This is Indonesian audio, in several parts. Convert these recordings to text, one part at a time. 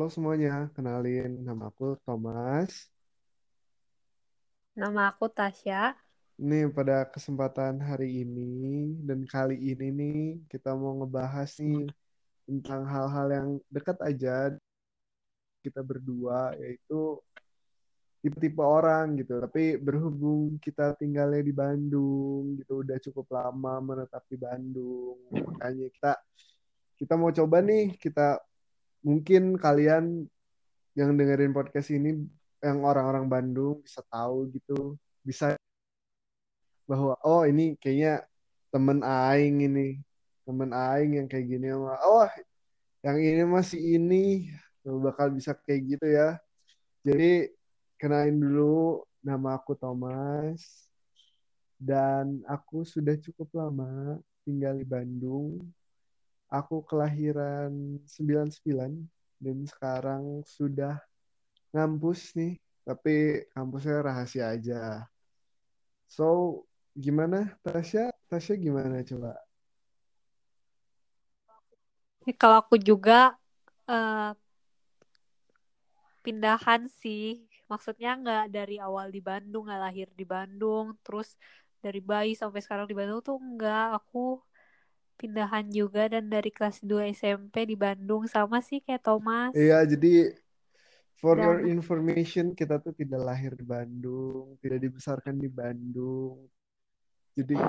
Halo semuanya, kenalin nama aku Thomas. Nama aku Tasya. Ini pada kesempatan hari ini dan kali ini nih kita mau ngebahas nih tentang hal-hal yang dekat aja kita berdua yaitu tipe-tipe orang gitu. Tapi berhubung kita tinggalnya di Bandung gitu udah cukup lama menetap di Bandung, makanya kita kita mau coba nih kita mungkin kalian yang dengerin podcast ini yang orang-orang Bandung bisa tahu gitu, bisa bahwa oh ini kayaknya temen aing ini, temen aing yang kayak gini oh yang ini masih ini bakal bisa kayak gitu ya. Jadi kenalin dulu nama aku Thomas dan aku sudah cukup lama tinggal di Bandung. Aku kelahiran 99 dan sekarang sudah ngampus nih, tapi kampusnya rahasia aja. So, gimana Tasya? Tasya gimana coba? Kalau aku juga uh, pindahan sih. Maksudnya nggak dari awal di Bandung, nggak lahir di Bandung, terus dari bayi sampai sekarang di Bandung tuh nggak. Aku pindahan juga dan dari kelas 2 SMP di Bandung sama sih kayak Thomas. Iya, jadi for dan, your information kita tuh tidak lahir di Bandung, tidak dibesarkan di Bandung. Jadi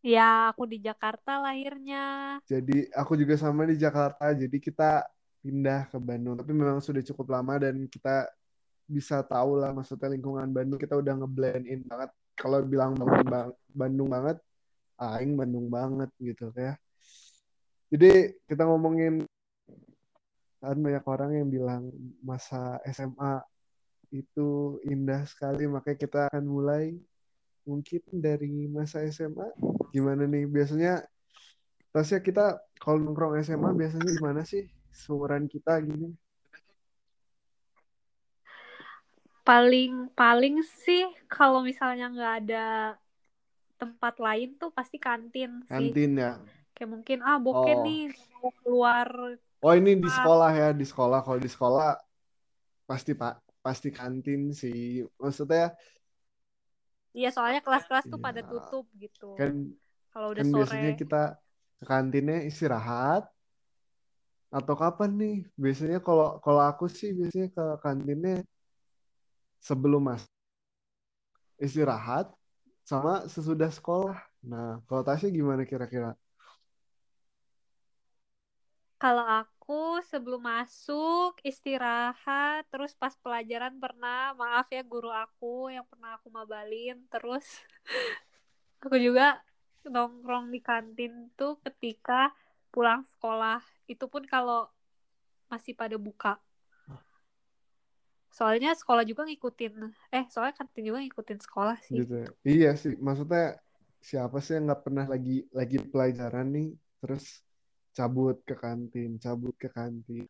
Ya, aku di Jakarta lahirnya. Jadi aku juga sama di Jakarta. Jadi kita pindah ke Bandung. Tapi memang sudah cukup lama dan kita bisa tahu lah maksudnya lingkungan Bandung kita udah ngeblend in banget. Kalau bilang Bandung, Bandung banget, aing Bandung banget gitu ya. Jadi kita ngomongin kan banyak orang yang bilang masa SMA itu indah sekali makanya kita akan mulai mungkin dari masa SMA gimana nih? Biasanya Tasya kita kalau nongkrong SMA biasanya gimana sih? Seumuran kita gini. Paling paling sih kalau misalnya nggak ada tempat lain tuh pasti kantin sih kantin ya kayak mungkin ah bokeh oh. nih mau keluar oh ini di sekolah ya di sekolah kalau di sekolah pasti pak pasti kantin sih maksudnya Iya, soalnya kelas-kelas tuh pada iya. tutup gitu. Kan kalau udah kan sore. biasanya kita ke kantinnya istirahat atau kapan nih? Biasanya kalau kalau aku sih biasanya ke kantinnya sebelum mas istirahat sama sesudah sekolah. Nah, kalau Tasya gimana kira-kira? Kalau aku sebelum masuk istirahat, terus pas pelajaran pernah, maaf ya guru aku yang pernah aku mabalin, terus aku juga nongkrong di kantin tuh ketika pulang sekolah. Itu pun kalau masih pada buka. Soalnya sekolah juga ngikutin, eh soalnya kantin juga ngikutin sekolah sih. Gitu. Ya. Iya sih, maksudnya siapa sih yang nggak pernah lagi lagi pelajaran nih, terus cabut ke kantin, cabut ke kantin.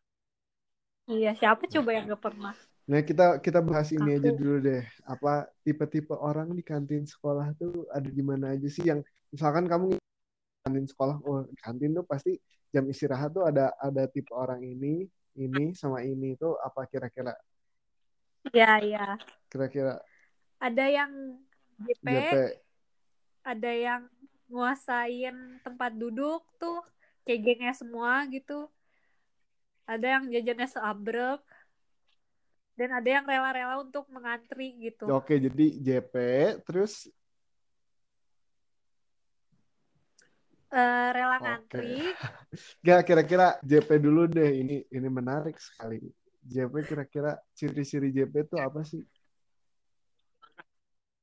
Iya, siapa coba yang gak pernah? Nah, kita kita bahas ini Aku. aja dulu deh. Apa tipe-tipe orang di kantin sekolah tuh ada di mana aja sih yang misalkan kamu kantin sekolah, oh kantin tuh pasti jam istirahat tuh ada ada tipe orang ini, ini sama ini tuh apa kira-kira? Iya, iya. Kira-kira. Ada yang JP, JP, ada yang nguasain tempat duduk tuh kayak gengnya semua gitu. Ada yang jajannya seabrek. Dan ada yang rela-rela untuk mengantri gitu. Oke jadi JP terus? Uh, rela ngantri. Gak kira-kira JP dulu deh. Ini ini menarik sekali JP kira-kira ciri-ciri JP itu apa sih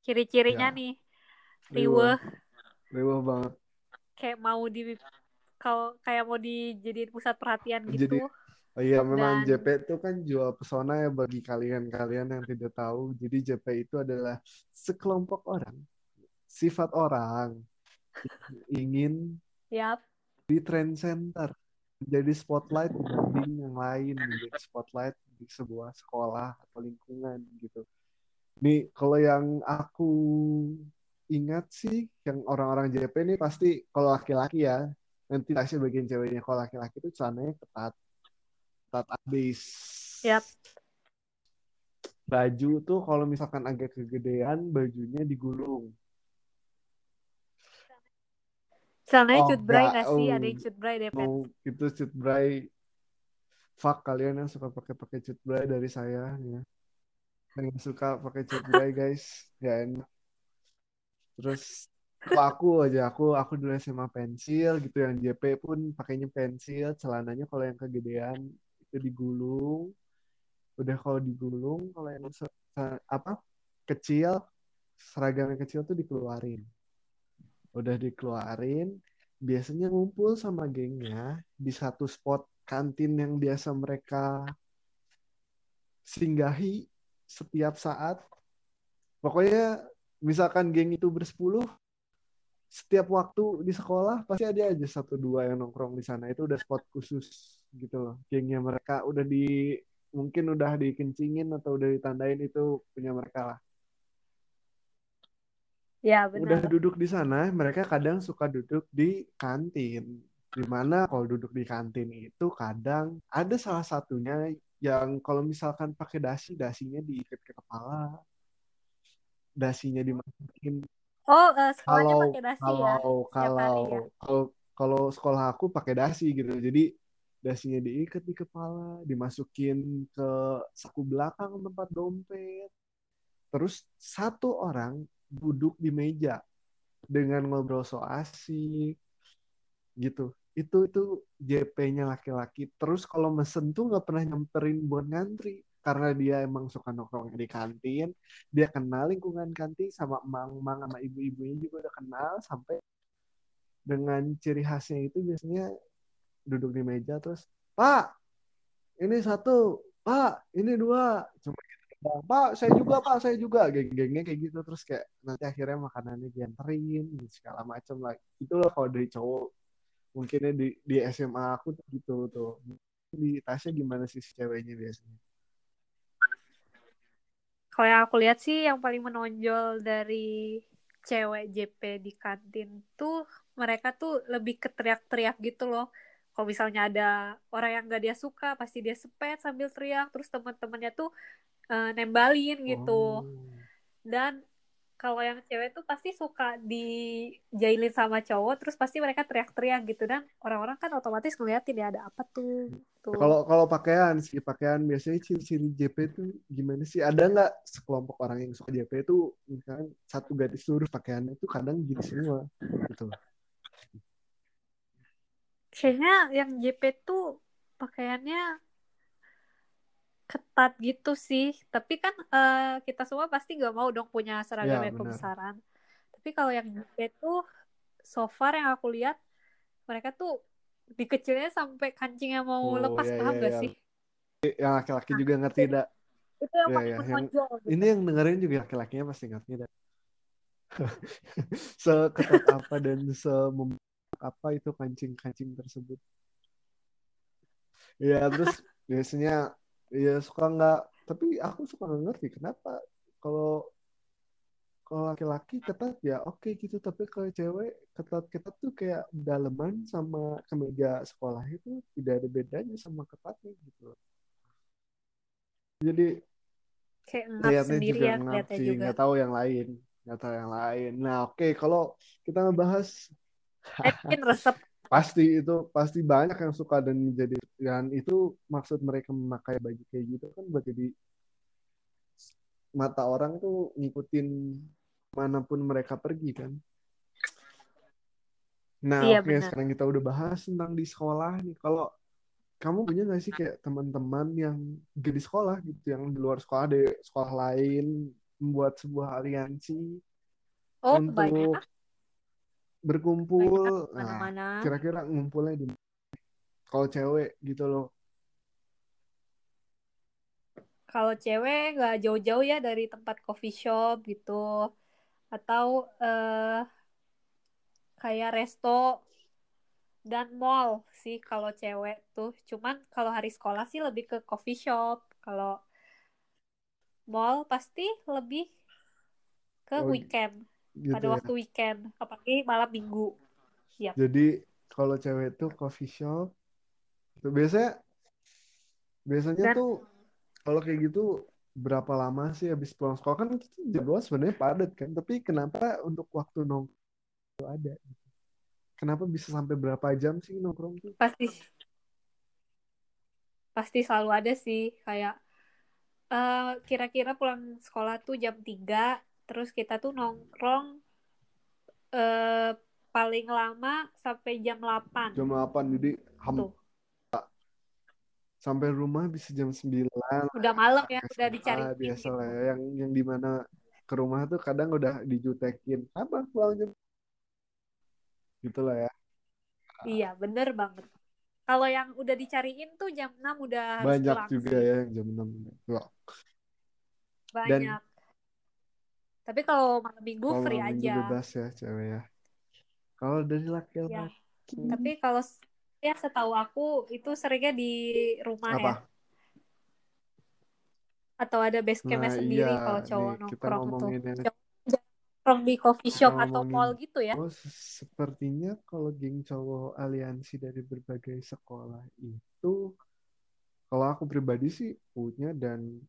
ciri-cirinya ya. nih riweh riweh banget kayak mau di kalau kayak mau dijadiin pusat perhatian gitu. Jadi, oh iya memang Dan... JP itu kan jual pesona ya bagi kalian-kalian yang tidak tahu. Jadi JP itu adalah sekelompok orang, sifat orang ingin yep. di trend center, jadi spotlight dibanding yang lain, menjadi spotlight di sebuah sekolah atau lingkungan gitu. Nih kalau yang aku ingat sih yang orang-orang JP ini pasti kalau laki-laki ya nanti Tasya bagian ceweknya kalau laki-laki itu celananya ketat ketat abis Yap. Baju tuh kalau misalkan agak kegedean, bajunya digulung. Celananya Oh, cut bray nggak sih? Oh, Ada yang cut bray deh, Pet. mau itu cut bray. Fuck kalian yang suka pakai pakai cut bray dari saya ya. Yang suka pakai cut bray guys, gak enak. Terus aku aja, aku aku dulu SMA pensil gitu, yang JP pun pakainya pensil, celananya kalau yang kegedean itu digulung. Udah kalau digulung, kalau yang apa kecil, seragam yang kecil tuh dikeluarin. Udah dikeluarin, biasanya ngumpul sama gengnya di satu spot kantin yang biasa mereka singgahi setiap saat. Pokoknya misalkan geng itu bersepuluh, setiap waktu di sekolah pasti ada aja satu dua yang nongkrong di sana. Itu udah spot khusus gitu loh. Gengnya mereka udah di mungkin udah dikencingin atau udah ditandain itu punya mereka lah. Ya, Udah benar. duduk di sana, mereka kadang suka duduk di kantin. Di mana kalau duduk di kantin itu kadang ada salah satunya yang kalau misalkan pakai dasi, dasinya diikat ke kepala, dasinya dimasukin. Oh, eh, sekolahnya Kalau pakai dasi ya? kalau hari kalau ya? kalau kalau sekolah aku pakai dasi gitu. Jadi dasinya diikat di kepala, dimasukin ke saku belakang tempat dompet. Terus satu orang duduk di meja dengan ngobrol so asik gitu. Itu itu JP-nya laki-laki. Terus kalau mesen tuh nggak pernah nyamperin buat ngantri karena dia emang suka nongkrong di kantin. Dia kenal lingkungan kantin sama emang-emang sama ibu-ibunya juga udah kenal sampai dengan ciri khasnya itu biasanya duduk di meja terus Pak ini satu Pak ini dua cuma Pak saya juga Pak saya juga. Geng-gengnya kayak gitu terus kayak nanti akhirnya makanannya dianterin segala macam lah. Itu loh kalau dari cowok. Mungkinnya di di SMA aku tuh gitu tuh. Di Tasya gimana sih si ceweknya biasanya? Kalau yang aku lihat sih yang paling menonjol dari cewek JP di kantin tuh mereka tuh lebih ke teriak-teriak gitu loh. Kalau misalnya ada orang yang gak dia suka, pasti dia sepet sambil teriak. Terus teman-temannya tuh eh, nembalin gitu. oh Dan kalau yang cewek tuh pasti suka dijailin sama cowok, terus pasti mereka teriak-teriak gitu. Dan orang-orang kan otomatis ngeliatin ya ada apa tuh. Tuh. kalau kalau pakaian sih pakaian biasanya ciri-ciri JP tuh gimana sih ada nggak sekelompok orang yang suka JP itu misalkan satu garis lurus pakaiannya itu kadang gini semua gitu Kayaknya yang JP tuh pakaiannya ketat gitu sih. Tapi kan eh, kita semua pasti gak mau dong punya seragam Ya, yang kebesaran. Tapi kalau yang tuh so far yang aku lihat mereka tuh dikecilnya sampai kancingnya mau Oh, lepas, ya, paham ya, gak ya. sih? yang laki-laki juga ngerti Jadi dak itu yang ya paling ya yang gitu. ini yang dengerin juga laki-lakinya pasti ngerti dak seketat apa dan semem apa itu kancing-kancing tersebut ya terus biasanya ya suka nggak? Tapi aku suka nggak ngerti kenapa? Kalau kalau laki-laki ketat ya oke gitu tapi kalau cewek ketat-ketat tuh kayak daleman sama kemeja sekolah itu tidak ada bedanya sama ketatnya gitu jadi Kayak ngap sendiri juga ya ngap sih juga. nggak tahu yang lain nggak tahu yang lain. Nah oke kalau kita ngebahas Eh, resep pasti itu pasti banyak yang suka dan menjadi dan itu maksud mereka memakai baju kayak gitu kan buat jadi mata orang tuh ngikutin mana pun mereka pergi kan nah Iya oke benar. sekarang kita udah bahas tentang di sekolah nih kalau kamu punya nggak sih kayak teman-teman yang gak di sekolah gitu yang di luar sekolah di sekolah lain membuat sebuah aliansi Oh, untuk banyak. Berkumpul nah mana-mana. kira-kira ngumpulnya di kalau cewek gitu loh Kalau cewek nggak jauh-jauh ya dari tempat coffee shop gitu. Atau eh kayak resto dan mall sih kalau cewek tuh. Cuman kalau hari sekolah sih lebih ke coffee shop. Kalau mall pasti lebih ke Oh, weekend. Gitu Pada ya waktu weekend. Apalagi malam minggu. Yap. jadi kalau cewek tuh coffee shop itu biasanya biasanya Dan tuh kalau kayak gitu berapa lama sih habis pulang sekolah kan jadwal sebenarnya padat kan tapi kenapa untuk waktu nongkrong itu ada kenapa bisa sampai berapa jam sih nongkrong tuh pasti pasti selalu ada sih kayak uh, kira-kira pulang sekolah tuh jam 3 terus kita tuh nongkrong uh, paling lama sampai jam 8 jam 8 jadi ham sampai rumah bisa jam 9 udah malam ya udah dicari biasa lah ya. Yang yang di mana ke rumah tuh kadang udah dijutekin apa pulang jam gitulah ya. Iya bener banget. Kalau yang udah dicariin tuh jam 6 udah harus banyak pulang juga ya yang jam 6 Wah. banyak. Dan, tapi kalau malam minggu kalau free minggu aja. bebas ya cewek ya. Kalau dari laki-laki ya. tapi kalau ya setahu aku itu seringnya di rumah Apa? ya. Atau ada base campnya Nah, sendiri iya, kalau cowok nih, kita nongkrong tuh. ngomongin nongkrong di coffee shop Kita atau ngomongin- mall gitu ya. Oh, se- sepertinya kalau geng cowok aliansi dari berbagai sekolah itu, kalau aku pribadi sih punya dan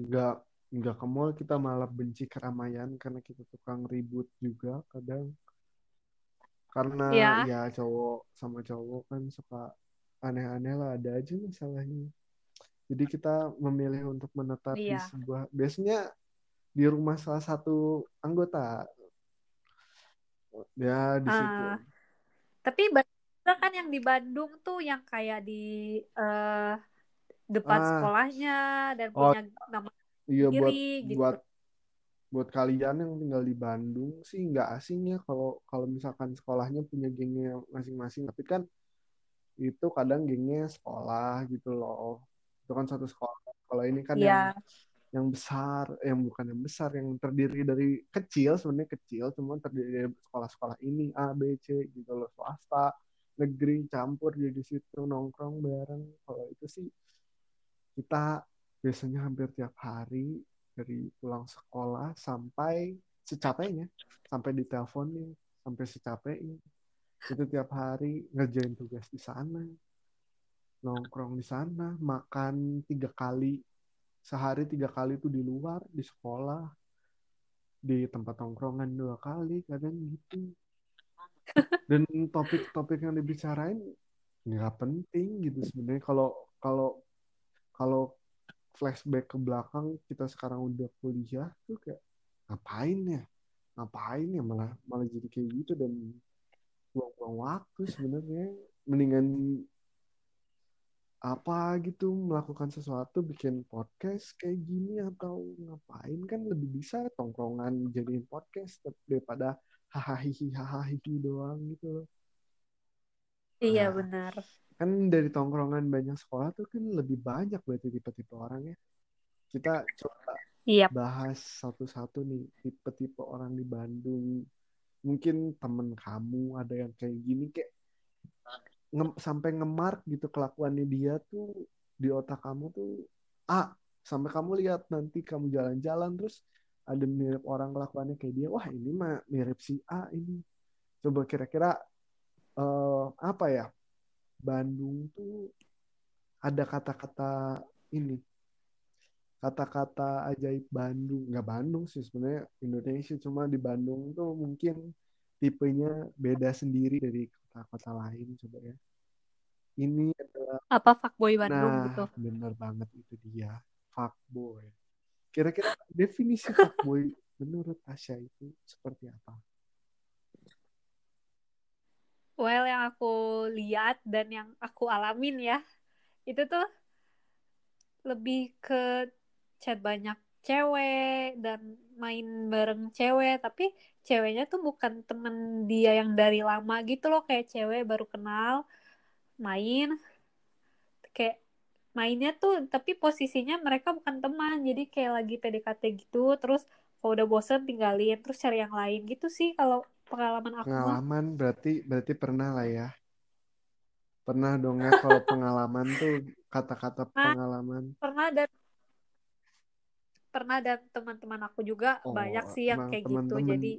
nggak nggak ke mall kita malah benci keramaian karena kita tukang ribut juga kadang karena Iya. ya cowok sama cowok kan suka aneh-aneh lah ada aja masalahnya jadi kita memilih untuk menetap di Iya. sebuah biasanya di rumah salah satu anggota ya di situ Ah, tapi banyak kan yang di Bandung tuh yang kayak di eh, depan Ah. sekolahnya dan Oh, punya nama iya buat gitu. buat buat kalian yang tinggal di Bandung sih nggak asing ya kalau kalau misalkan sekolahnya punya gengnya masing-masing. Tapi kan itu kadang gengnya sekolah gitu loh. Itu kan satu sekolah. Kalau ini kan yang Iya, yang besar yang bukan yang besar yang terdiri dari kecil sebenarnya kecil cuma terdiri dari sekolah-sekolah ini A B C gitu loh. Swasta negeri campur jadi situ nongkrong bareng. Kalau itu sih kita biasanya hampir tiap hari dari pulang sekolah sampai secapeknya sampai diteleponin sampai secapeknya. Itu tiap hari ngerjain tugas di sana nongkrong di sana makan tiga kali sehari tiga kali itu di luar di sekolah di tempat tongkrongan dua kali kadang gitu. Dan topik-topik yang dibicarain nggak penting gitu sebenarnya. Kalau kalau kalau flashback ke belakang kita sekarang udah kuliah tuh kayak ngapain ya? Ngapain ya? Malah malah jadi kayak gitu dan buang-buang waktu sebenarnya. Mendingan apa gitu melakukan sesuatu bikin podcast kayak gini atau ngapain? Kan lebih bisa tongkrongan jadiin podcast daripada hahaha hahaha doang gitu loh. Iya Nah. benar. Kan dari tongkrongan banyak sekolah tuh kan lebih banyak berarti tipe-tipe orang ya. Kita coba Iya, bahas satu-satu nih tipe-tipe orang di Bandung. Mungkin temen kamu ada yang kayak gini kayak nge- sampai ngemark gitu kelakuannya dia tuh di otak kamu tuh ah sampai kamu lihat nanti kamu jalan-jalan terus ada mirip orang kelakuannya kayak dia wah ini mah mirip si A ini. Coba kira-kira eh, apa ya Bandung tuh ada kata-kata ini kata-kata ajaib Bandung. Nggak Bandung sih sebenarnya Indonesia. Cuma di Bandung tuh mungkin tipenya beda sendiri dari kota-kota lain coba ya. Ini adalah apa fuckboy Bandung nah gitu. bener banget itu dia fuckboy. Kira-kira definisi fuckboy menurut Tasya itu seperti apa Well, yang aku lihat dan yang aku alamin ya, itu tuh lebih ke chat banyak cewek dan main bareng cewek, tapi ceweknya tuh bukan temen dia yang dari lama gitu loh, kayak cewek baru kenal, main, kayak mainnya tuh, tapi posisinya mereka bukan teman, jadi kayak lagi PDKT gitu, terus kalau udah bosen tinggalin, terus cari yang lain gitu sih. Kalau pengalaman aku pengalaman berarti berarti pernah lah ya. Pernah dong ya kalau pengalaman tuh kata-kata pengalaman. Pernah dan pernah dan teman-teman aku juga Oh, banyak sih yang kayak gitu. teman-teman- jadi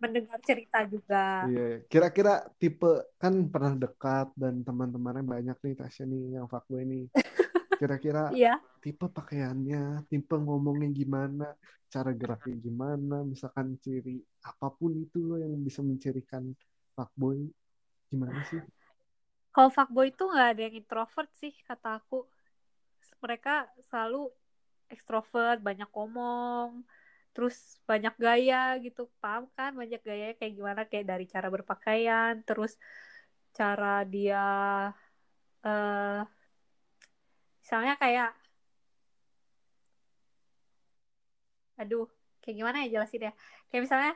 mendengar cerita juga. Iya, kira-kira tipe kan pernah dekat dan teman-temannya banyak nih Tasya nih yang fuckboy nih. kira-kira Iya. tipe pakaiannya tipe ngomongnya gimana cara geraknya gimana misalkan ciri apa pun itu loh yang bisa mencirikan fuckboy gimana sih Kalau fuckboy itu nggak ada yang introvert sih kata aku. Mereka selalu ekstrovert, banyak ngomong, terus banyak gaya gitu. Paham kan? Banyak gaya kayak gimana? Kayak dari cara berpakaian, terus cara dia eh misalnya kayak aduh, kayak gimana ya jelasin ya? Kayak misalnya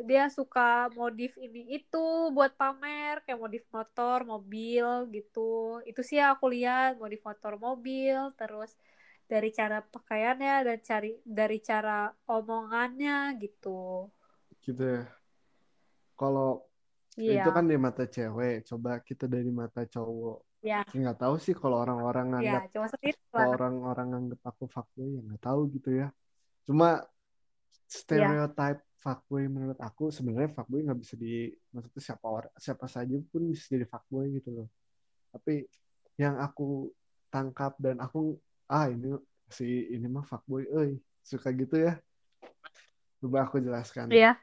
dia suka modif ini itu buat pamer kayak modif motor mobil gitu. Itu sih aku lihat modif motor mobil terus dari cara pakaiannya dan cari dari cara omongannya gitu. Gitu ya. Kalau iya. itu kan di mata cewek coba kita dari mata cowok. Ya nggak tahu sih kalau orang-orang ya nganggap cuma kalau lah. orang-orang nganggap aku fuckboy ya nggak tahu gitu ya cuma stereotype fuckboy menurut aku sebenarnya fuckboy nggak bisa di maksudnya siapa orang siapa saja pun bisa jadi fuckboy gitu loh. Tapi yang aku tangkap dan aku ah ini si ini mah fuckboy euy suka gitu ya. Coba aku jelaskan. Iya.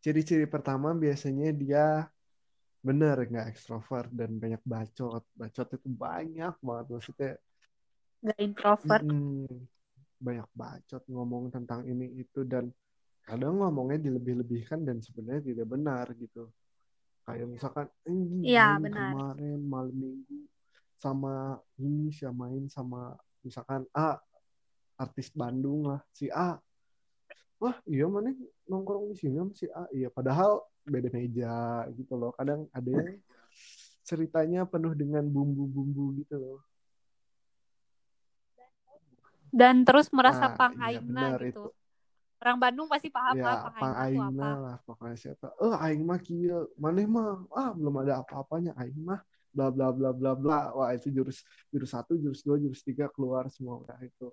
Ciri-ciri pertama biasanya dia bener nggak ekstrovert dan banyak bacot. Bacot itu banyak banget maksudnya nggak introvert. Mm, banyak bacot ngomong tentang ini itu dan kadang ngomongnya dilebih-lebihkan dan sebenarnya tidak benar gitu. Kayak misalkan "Anjing, Iya, main benar. kemarin malam minggu sama ini sih main sama misalkan A artis Bandung lah si A. Wah iya mana nongkrong di sini sama si A? Iya padahal beda meja gitu loh. Kadang ada yang ceritanya penuh dengan bumbu-bumbu gitu loh dan terus merasa Nah, pang iya aingna gitu. itu. orang Bandung pasti paham ya lah pang aingna apa. lah pokoknya siapa. Eh aing mah kieu maneh mah ah belum ada apa-apanya. Aing mah bla bla bla bla bla. Wah itu jurus jurus satu jurus dua jurus tiga keluar semua udah itu.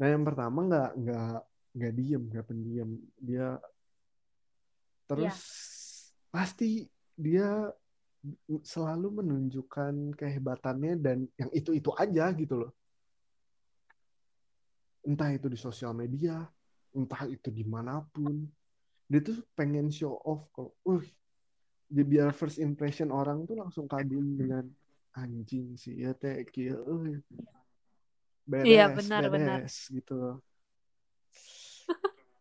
Nah yang pertama nggak nggak nggak diem nggak pendiam. Dia terus pasti dia selalu menunjukkan kehebatannya dan yang itu itu aja gitu loh entah itu di sosial media entah itu di mana pun dia tuh pengen show off kalau uh dia biar first impression orang tuh langsung kagum dengan anjing sih ya teh kieu euy. beres Iya, benar, benar. beres gitu loh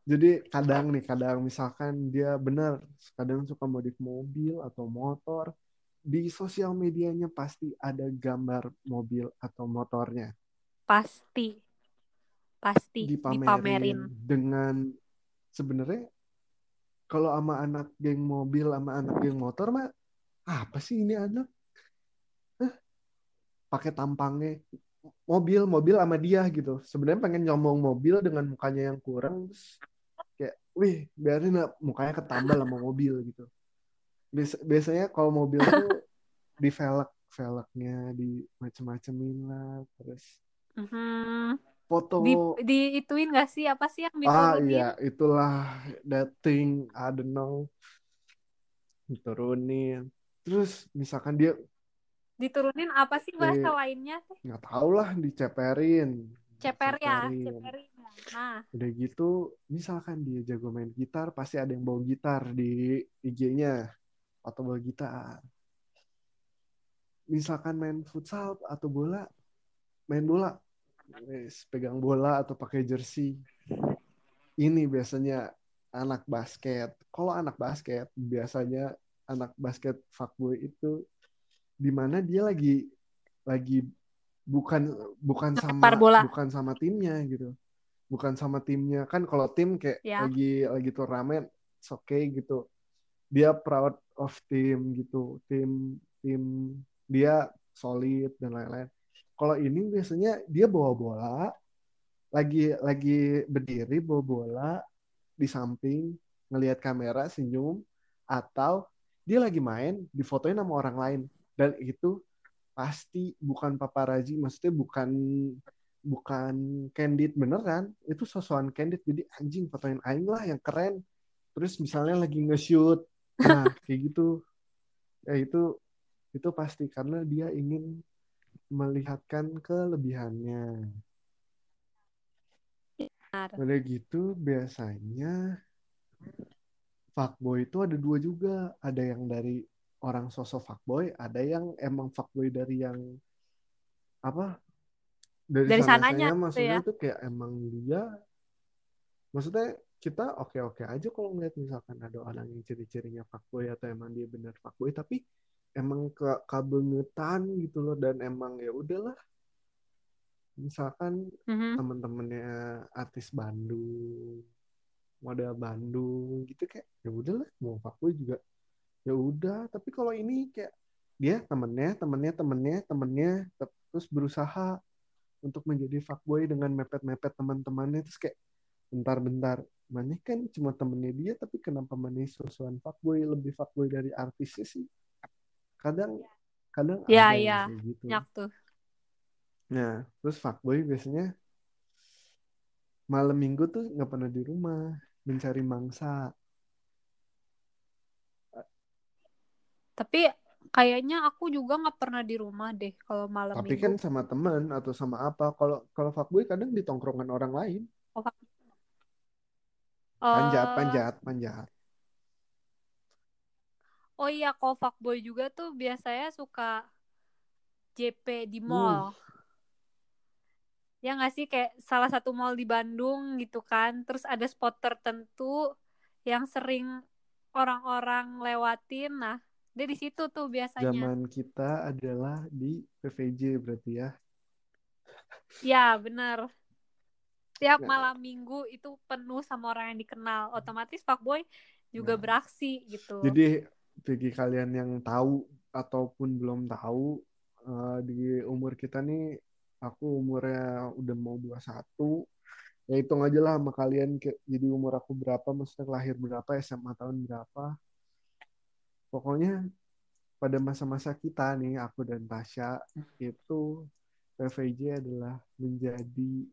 jadi kadang nih kadang misalkan dia benar kadang suka modif mobil atau motor di sosial medianya pasti ada gambar mobil atau motornya pasti pasti dipamerin, dipamerin. dengan sebenarnya kalau sama anak geng mobil sama anak geng motor mah apa sih ini anak? Hah? pakai tampangnya. Mobil mobil sama dia gitu. Sebenarnya pengen nyomong mobil dengan mukanya yang kurang terus kayak wih biarin lah mukanya ketambal sama mobil gitu. Bias- biasanya kalau mobil tuh di velg velgnya di macem-macemin lah terus Mhm. Foto di di ituin gak sih apa sih yang Ah iya, itulah that thing, I don't know. Diturunin. Terus misalkan dia diturunin apa sih bahasa Eh, lainnya nggak tahu lah diceperin. ceper ya ceperin nah Udah gitu, misalkan dia jago main gitar, pasti ada yang bawa gitar di IG-nya atau bawa gitar. Misalkan main futsal atau bola, main bola, pegang bola atau pakai jersey. Ini biasanya anak basket. Kalau anak basket, biasanya anak basket fuckboy itu di mana dia lagi lagi bukan bukan sama bola. bukan sama timnya gitu. Bukan sama timnya. Kan kalau tim kayak Ya. lagi lagi turnamen, it's okay gitu. Dia proud of tim gitu. Tim tim dia solid dan lain-lain. Kalau ini biasanya dia bawa bola, lagi lagi berdiri bawa bola di samping ngelihat kamera senyum atau dia lagi main difotoin sama orang lain. Dan itu pasti bukan paparazi maksudnya bukan bukan candid beneran. Itu sosokan candid. Jadi anjing fotoin aing lah yang keren. Terus misalnya lagi nge-shoot. Nah kayak gitu. Ya itu itu pasti karena dia ingin melihatkan kelebihannya. Benar. Udah gitu biasanya fuckboy itu ada dua juga. Ada yang dari orang sosok fuckboy, ada yang emang fuckboy dari yang apa? Dari, Dari sana-sananya sananya gitu maksudnya ya. tuh kayak emang dia maksudnya kita oke-oke aja kalau ngeliat misalkan ada orang yang ciri-cirinya fuckboy atau emang dia benar fuckboy tapi emang ke kabengetan gitu loh dan emang ya udahlah. Misalkan Mhm. temen-temennya artis Bandung model Bandung gitu kayak ya udahlah mau fuckboy juga. Ya udah tapi kalau ini kayak dia temennya temennya temennya temennya te- terus berusaha untuk menjadi fuckboy dengan mepet-mepet teman-temannya terus kayak bentar-bentar mana kan cuma temennya dia tapi kenapa mana sosokan fuckboy lebih fuckboy dari artisnya sih kadang kadang Ya, ada yang ya. kayak gitu Nyak tuh. nah terus fuckboy biasanya malam minggu tuh nggak pernah di rumah mencari mangsa Tapi kayaknya aku juga nggak pernah di rumah deh kalau malam tapi minggu. kan sama teman atau sama apa kalau kalau fuckboy kadang di tongkrongan orang lain Oh, panjat Eh, panjat panjat oh iya, kalau fuckboy juga tuh biasanya suka JP di uh mall. Ya nggak sih kayak salah satu mall di Bandung gitu kan. Terus ada spot tertentu yang sering orang-orang lewatin. Nah, dia di situ tuh biasanya. zaman kita adalah di PVJ berarti ya Ya, benar. Tiap Nah, malam minggu itu penuh sama orang yang dikenal. Otomatis fuckboy juga nah. beraksi gitu. Jadi bagi kalian yang tahu ataupun belum tahu eh, di umur kita nih aku umurnya udah mau 21 ya hitung aja lah sama kalian jadi umur aku berapa maksudnya lahir berapa SMA tahun berapa. Pokoknya pada masa-masa kita nih aku dan Tasya itu PVJ adalah menjadi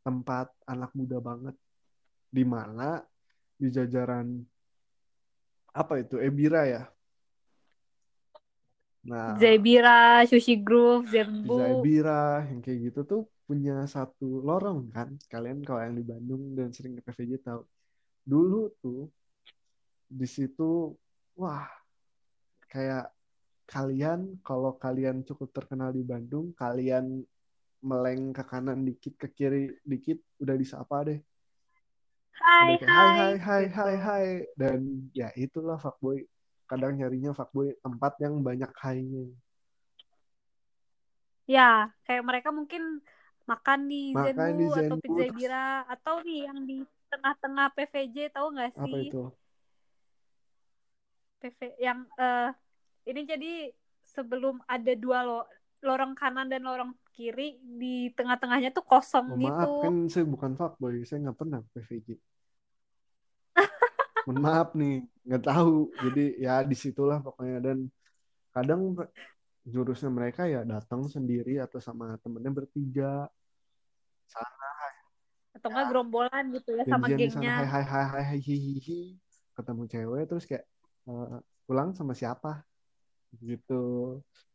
tempat anak muda banget. Di mana di jajaran apa itu? Ebira ya? Nah. Zebira, Sushi Groove, Pizza Zembu. Ebira yang kayak gitu tuh punya satu lorong kan? Kalian kalau yang di Bandung dan sering ke PVJ tahu. Dulu tuh di situ wah kayak kalian kalau kalian cukup terkenal di Bandung kalian meleng ke kanan dikit ke kiri dikit udah disapa deh Hai, kayak hai hai. hai hai Gitu. hai hai dan ya itulah fuckboy kadang nyarinya fuckboy tempat yang banyak hai-nya Ya, kayak mereka mungkin makan di makan di Zenbu atau Zenbu Pizza Bira atau nih yang di tengah-tengah PVJ tahu nggak apa sih? itu PV yang eh ini jadi sebelum ada dua lo lorong kanan dan lorong kiri di tengah-tengahnya tuh kosong Oh, maaf, gitu. kan saya bukan fuckboy, saya nggak pernah PVJ. Mohon maaf nih, nggak tahu. Jadi ya di situlah pokoknya dan kadang jurusnya mereka ya datang sendiri atau sama temennya bertiga, sana Atau nggak gerombolan gitu ya sama gengnya. hai hai hai hai hai hi, hi, hi. ketemu cewek terus kayak "Eh, pulang sama siapa gitu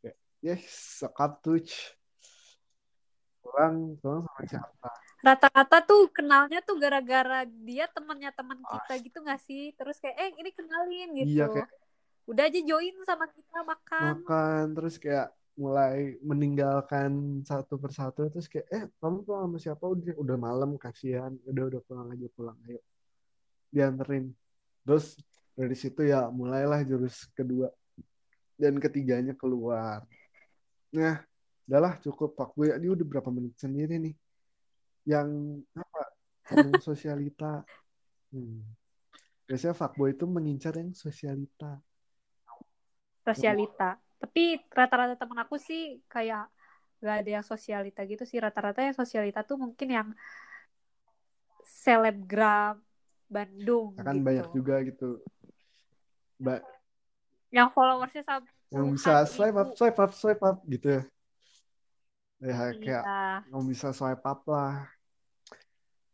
kayak yes sekap touch pulang pulang sama siapa? Rata-rata tuh kenalnya tuh gara-gara dia temennya teman kita Ah, gitu nggak sih? Terus kayak eh ini kenalin iya gitu. kayak Udah aja join sama kita makan. makan terus kayak mulai meninggalkan satu persatu terus kayak eh kamu pulang sama siapa? Udah udah malam kasihan. Udah udah pulang aja pulang ayo. Dianterin. Terus dari situ ya mulailah jurus kedua dan ketiganya keluar. Nah udahlah cukup Pak Boy ini udah berapa menit sendiri nih yang apa yang sosialita hmm. biasanya fuckboy itu mengincar yang sosialita Sosialita. Tapi rata-rata temen aku sih kayak gak ada yang sosialita gitu sih. Rata-rata yang sosialita tuh mungkin yang selebgram Bandung akan gitu. banyak juga gitu Ba- Yang followersnya sampai yang bisa swipe up swipe up swipe up gitu ya ya kayak Iya. yang bisa swipe up lah.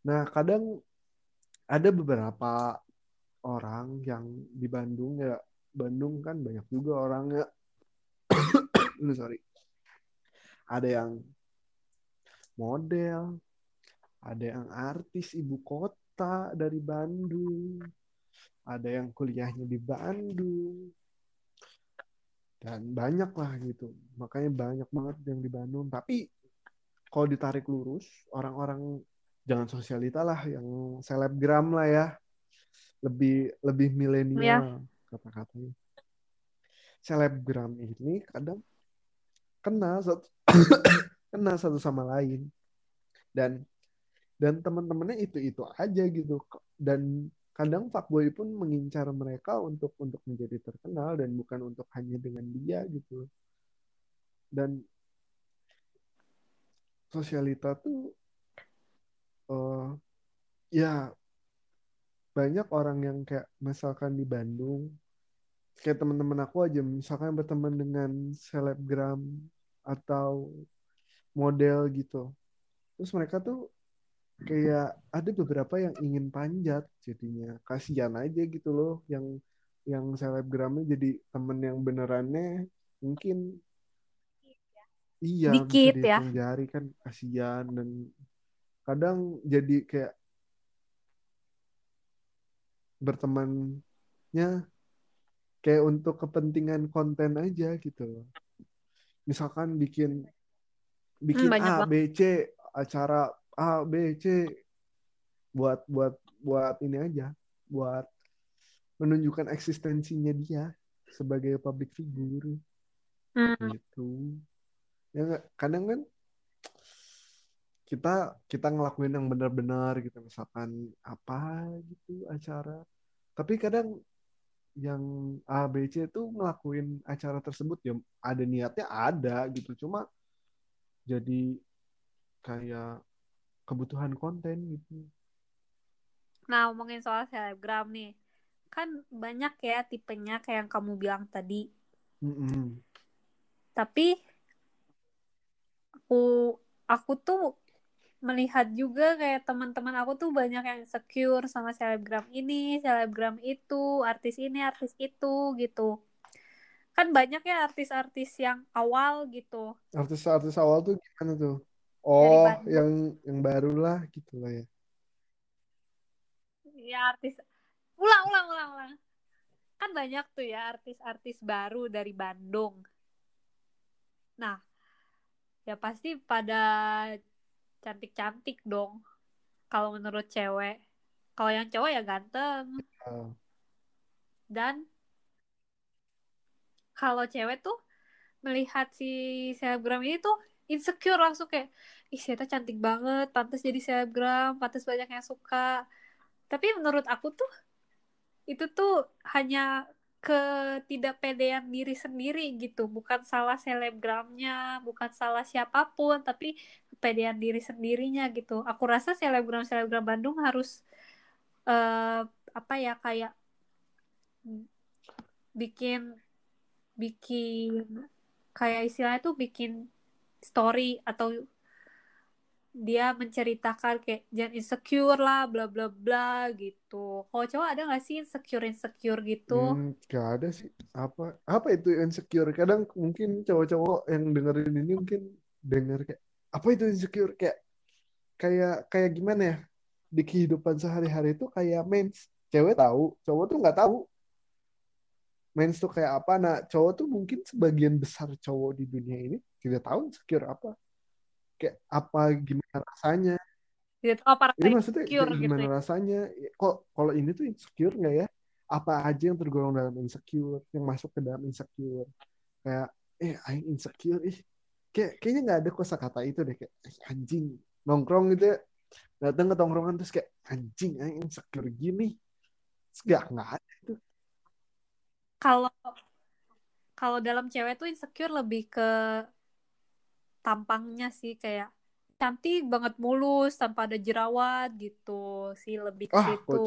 Nah kadang ada beberapa orang yang di Bandung ya Bandung kan banyak juga orangnya. Sorry. Ada yang model ada yang artis ibu kota dari Bandung ada yang kuliahnya di Bandung dan banyak lah gitu. Makanya banyak banget yang di Bandung. Tapi kalau ditarik lurus orang-orang jangan sosialita lah yang selebgram lah ya. Lebih lebih milenial kata-katanya. Selebgram ini kadang kenal satu kenal satu sama lain. Dan dan teman-temannya itu itu aja gitu. Dan kadang fuckboy pun mengincar mereka untuk untuk menjadi terkenal dan bukan untuk hanya dengan dia gitu. Dan sosialita tuh uh, ya banyak orang yang kayak misalkan di Bandung kayak teman-teman aku aja misalkan berteman dengan selebgram atau model gitu. Terus mereka tuh kayak ada beberapa yang ingin panjat jadinya kasihan aja gitu loh yang yang selebgramnya jadi temen yang benerannya mungkin iya Dikit, ya. jari kan kasihan dan kadang jadi kayak bertemannya kayak untuk kepentingan konten aja gitu loh misalkan bikin bikin Hmm, A banget. B C acara A B C. Buat buat buat ini aja. Buat menunjukkan eksistensinya dia sebagai public figure. Hmm. gitu. Ya kadang kan kita kita ngelakuin yang benar-benar gitu. Misalkan apa gitu acara. Tapi kadang yang A B C tuh ngelakuin acara tersebut ya ada niatnya ada gitu. Cuma jadi kayak kebutuhan konten gitu Nah, ngomongin soal selebgram nih. Kan banyak ya tipenya kayak yang kamu bilang tadi. Mm-mm. Tapi aku aku tuh melihat juga kayak teman-teman aku tuh banyak yang insecure sama selebgram ini, selebgram itu, artis ini, artis itu gitu. Kan banyak ya artis-artis yang awal gitu artis-artis awal tuh gimana tuh oh yang yang baru lah gitu lah ya Ya artis ulang ulang ulang ulang. Kan banyak tuh ya artis-artis baru dari Bandung. Nah, ya pasti pada cantik-cantik dong. Kalau menurut cewek. Kalau yang cowok ya ganteng. Ah, Dan kalau cewek tuh melihat si selebgram ini tuh insecure langsung kayak ih cantik banget, pantas jadi selebgram, pantas banyak yang suka. Tapi menurut aku tuh itu tuh hanya ketidakpedean diri sendiri gitu, bukan salah selebgramnya, bukan salah siapa pun, tapi kepedean diri sendirinya gitu. Aku rasa selebgram-selebgram Bandung harus eh, apa ya kayak bikin bikin kayak istilahnya tuh bikin story atau dia menceritakan kayak jangan insecure lah bla bla bla gitu. Kalau cowok ada gak sih insecure insecure gitu? hmm, gak ada sih. Apa apa itu insecure? Kadang mungkin cowok-cowok yang dengerin ini mungkin denger kayak apa itu insecure? Kayak kayak kayak gimana ya? Di kehidupan sehari-hari itu kayak mens cewek tahu cowok tuh nggak tahu. Mens tuh kayak apa? Nah cowok tuh mungkin sebagian besar cowok di dunia ini tidak tahu insecure apa kayak apa gimana rasanya? Gitu apa ini rasanya maksudnya insecure kayak gitu gimana ya? rasanya? Kok kalau ini tuh insecure nggak ya? Apa aja yang tergolong dalam insecure yang masuk ke dalam insecure? Kayak eh aing insecure ih. Kayak kayaknya nggak ada kosakata itu deh kayak "Eh, anjing nongkrong gitu ya. Datang ke tongkrongan terus kayak anjing aing insecure gini. Nggak nggak ada itu. Kalau kalau dalam cewek tuh insecure lebih ke tampangnya sih kayak cantik banget mulus tanpa ada jerawat gitu sih lebih ke ah situ.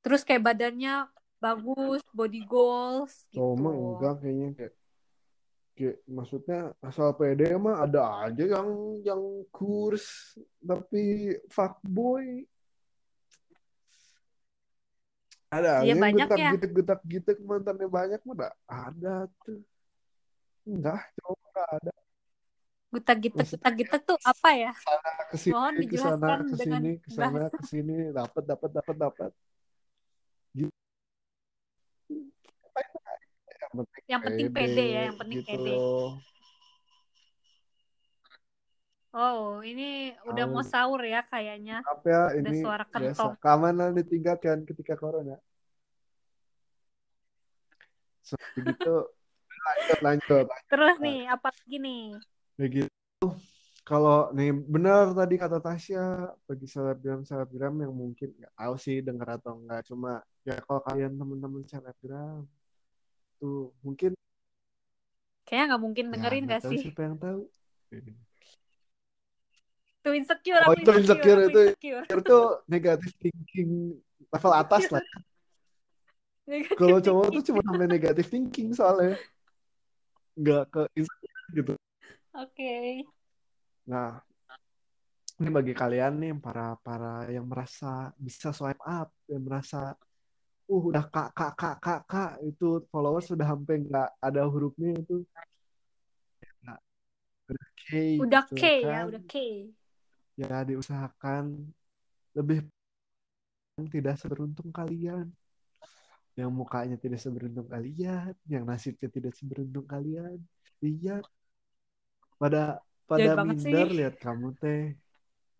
Terus kayak badannya bagus, body goals gitu. enggak kayaknya kayak kayak maksudnya asal pede mah ada aja yang yang kurs tapi fuckboy ada aja yang banyak getak ya. gitek getak gitek mantannya banyak mah ada tuh enggak cowok enggak ada Gutak gitek Maksudnya gutak gitek tuh apa ya? ke sini, Mohon ke sana, dijelaskan ke dengan sini, ke sana, bahasa. ke sini, dapat, dapat, dapat, dapat. Gitu. Yang penting penting pede ya, yang penting gitu pede. Oh, ini udah mau Tahu. sahur ya kayaknya. Maaf ya, Ada ini suara biasa. kentong. Keamanan ditingkatkan ketika corona. So, begitu lanjut, lanjut, Terus nih, apa lagi nih? Begitu. Kalau nih benar tadi kata Tasya bagi selebgram selebgram yang mungkin nggak tahu sih dengar atau enggak cuma ya kalau kalian teman-teman selebgram tuh mungkin Kayaknya nggak mungkin ya dengerin gak tahu sih? siapa yang tahu. Tuh insecure, Oh itu insecure aku itu insecure. itu negatif thinking level atas lah. Kalau cowok tuh cuma sampai negatif thinking soalnya nggak ke insecure gitu. Oke. Nah, ini bagi kalian nih para para yang merasa bisa swipe up, yang merasa uh udah kak kak kak kak kak itu followers sudah hampir nggak ada hurufnya itu Nah, udah K Udah gitu K ya, udah K. ya diusahakan lebih tidak seberuntung kalian yang mukanya tidak seberuntung kalian yang nasibnya tidak seberuntung kalian lihat pada pada minder lihat kamu teh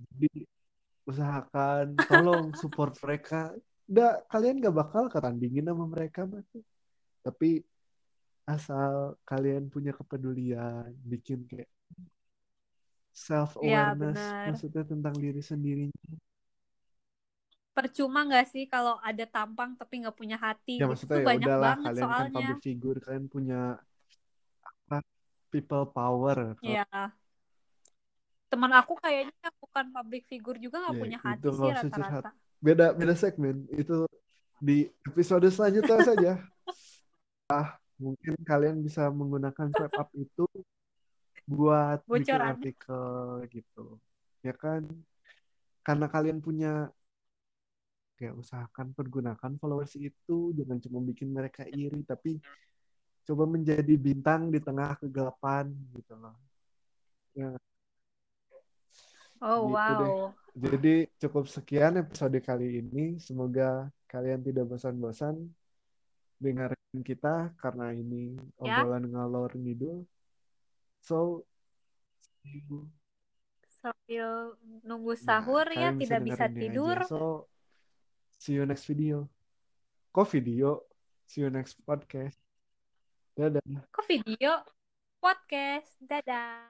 jadi usahakan tolong support mereka udah kalian gak bakal ketandingin sama mereka Mas. tapi asal kalian punya kepedulian bikin kayak self Ya, awareness benar. maksudnya tentang diri sendiri Percuma nggak sih kalau ada tampang tapi nggak punya hati? ya Itu maksudnya tuh ya banyak udahlah banget kalian kan soalnya. public figure kalian punya people power Kalau- Ya. Teman aku kayaknya bukan public figure juga nggak Ya, punya itu hati nggak sih rata-rata. beda beda segmen itu di episode selanjutnya saja ah mungkin kalian bisa menggunakan swipe up itu buat bikin Bocoran. artikel gitu ya kan karena kalian punya ya usahakan pergunakan followers itu jangan cuma bikin mereka iri tapi coba menjadi bintang di tengah kegelapan gitu loh ya Oh, Gitu deh. wow. Jadi cukup sekian episode kali ini. Semoga kalian tidak bosan-bosan dengerin kita karena ini Ya. obrolan ngalor ngidul. So. Sambil nunggu Nah, sahur ya, kalian tidak bisa tidur. aja. So, see you next video. Kok video? See you next podcast. Dadah. Kok video? Podcast. Dadah.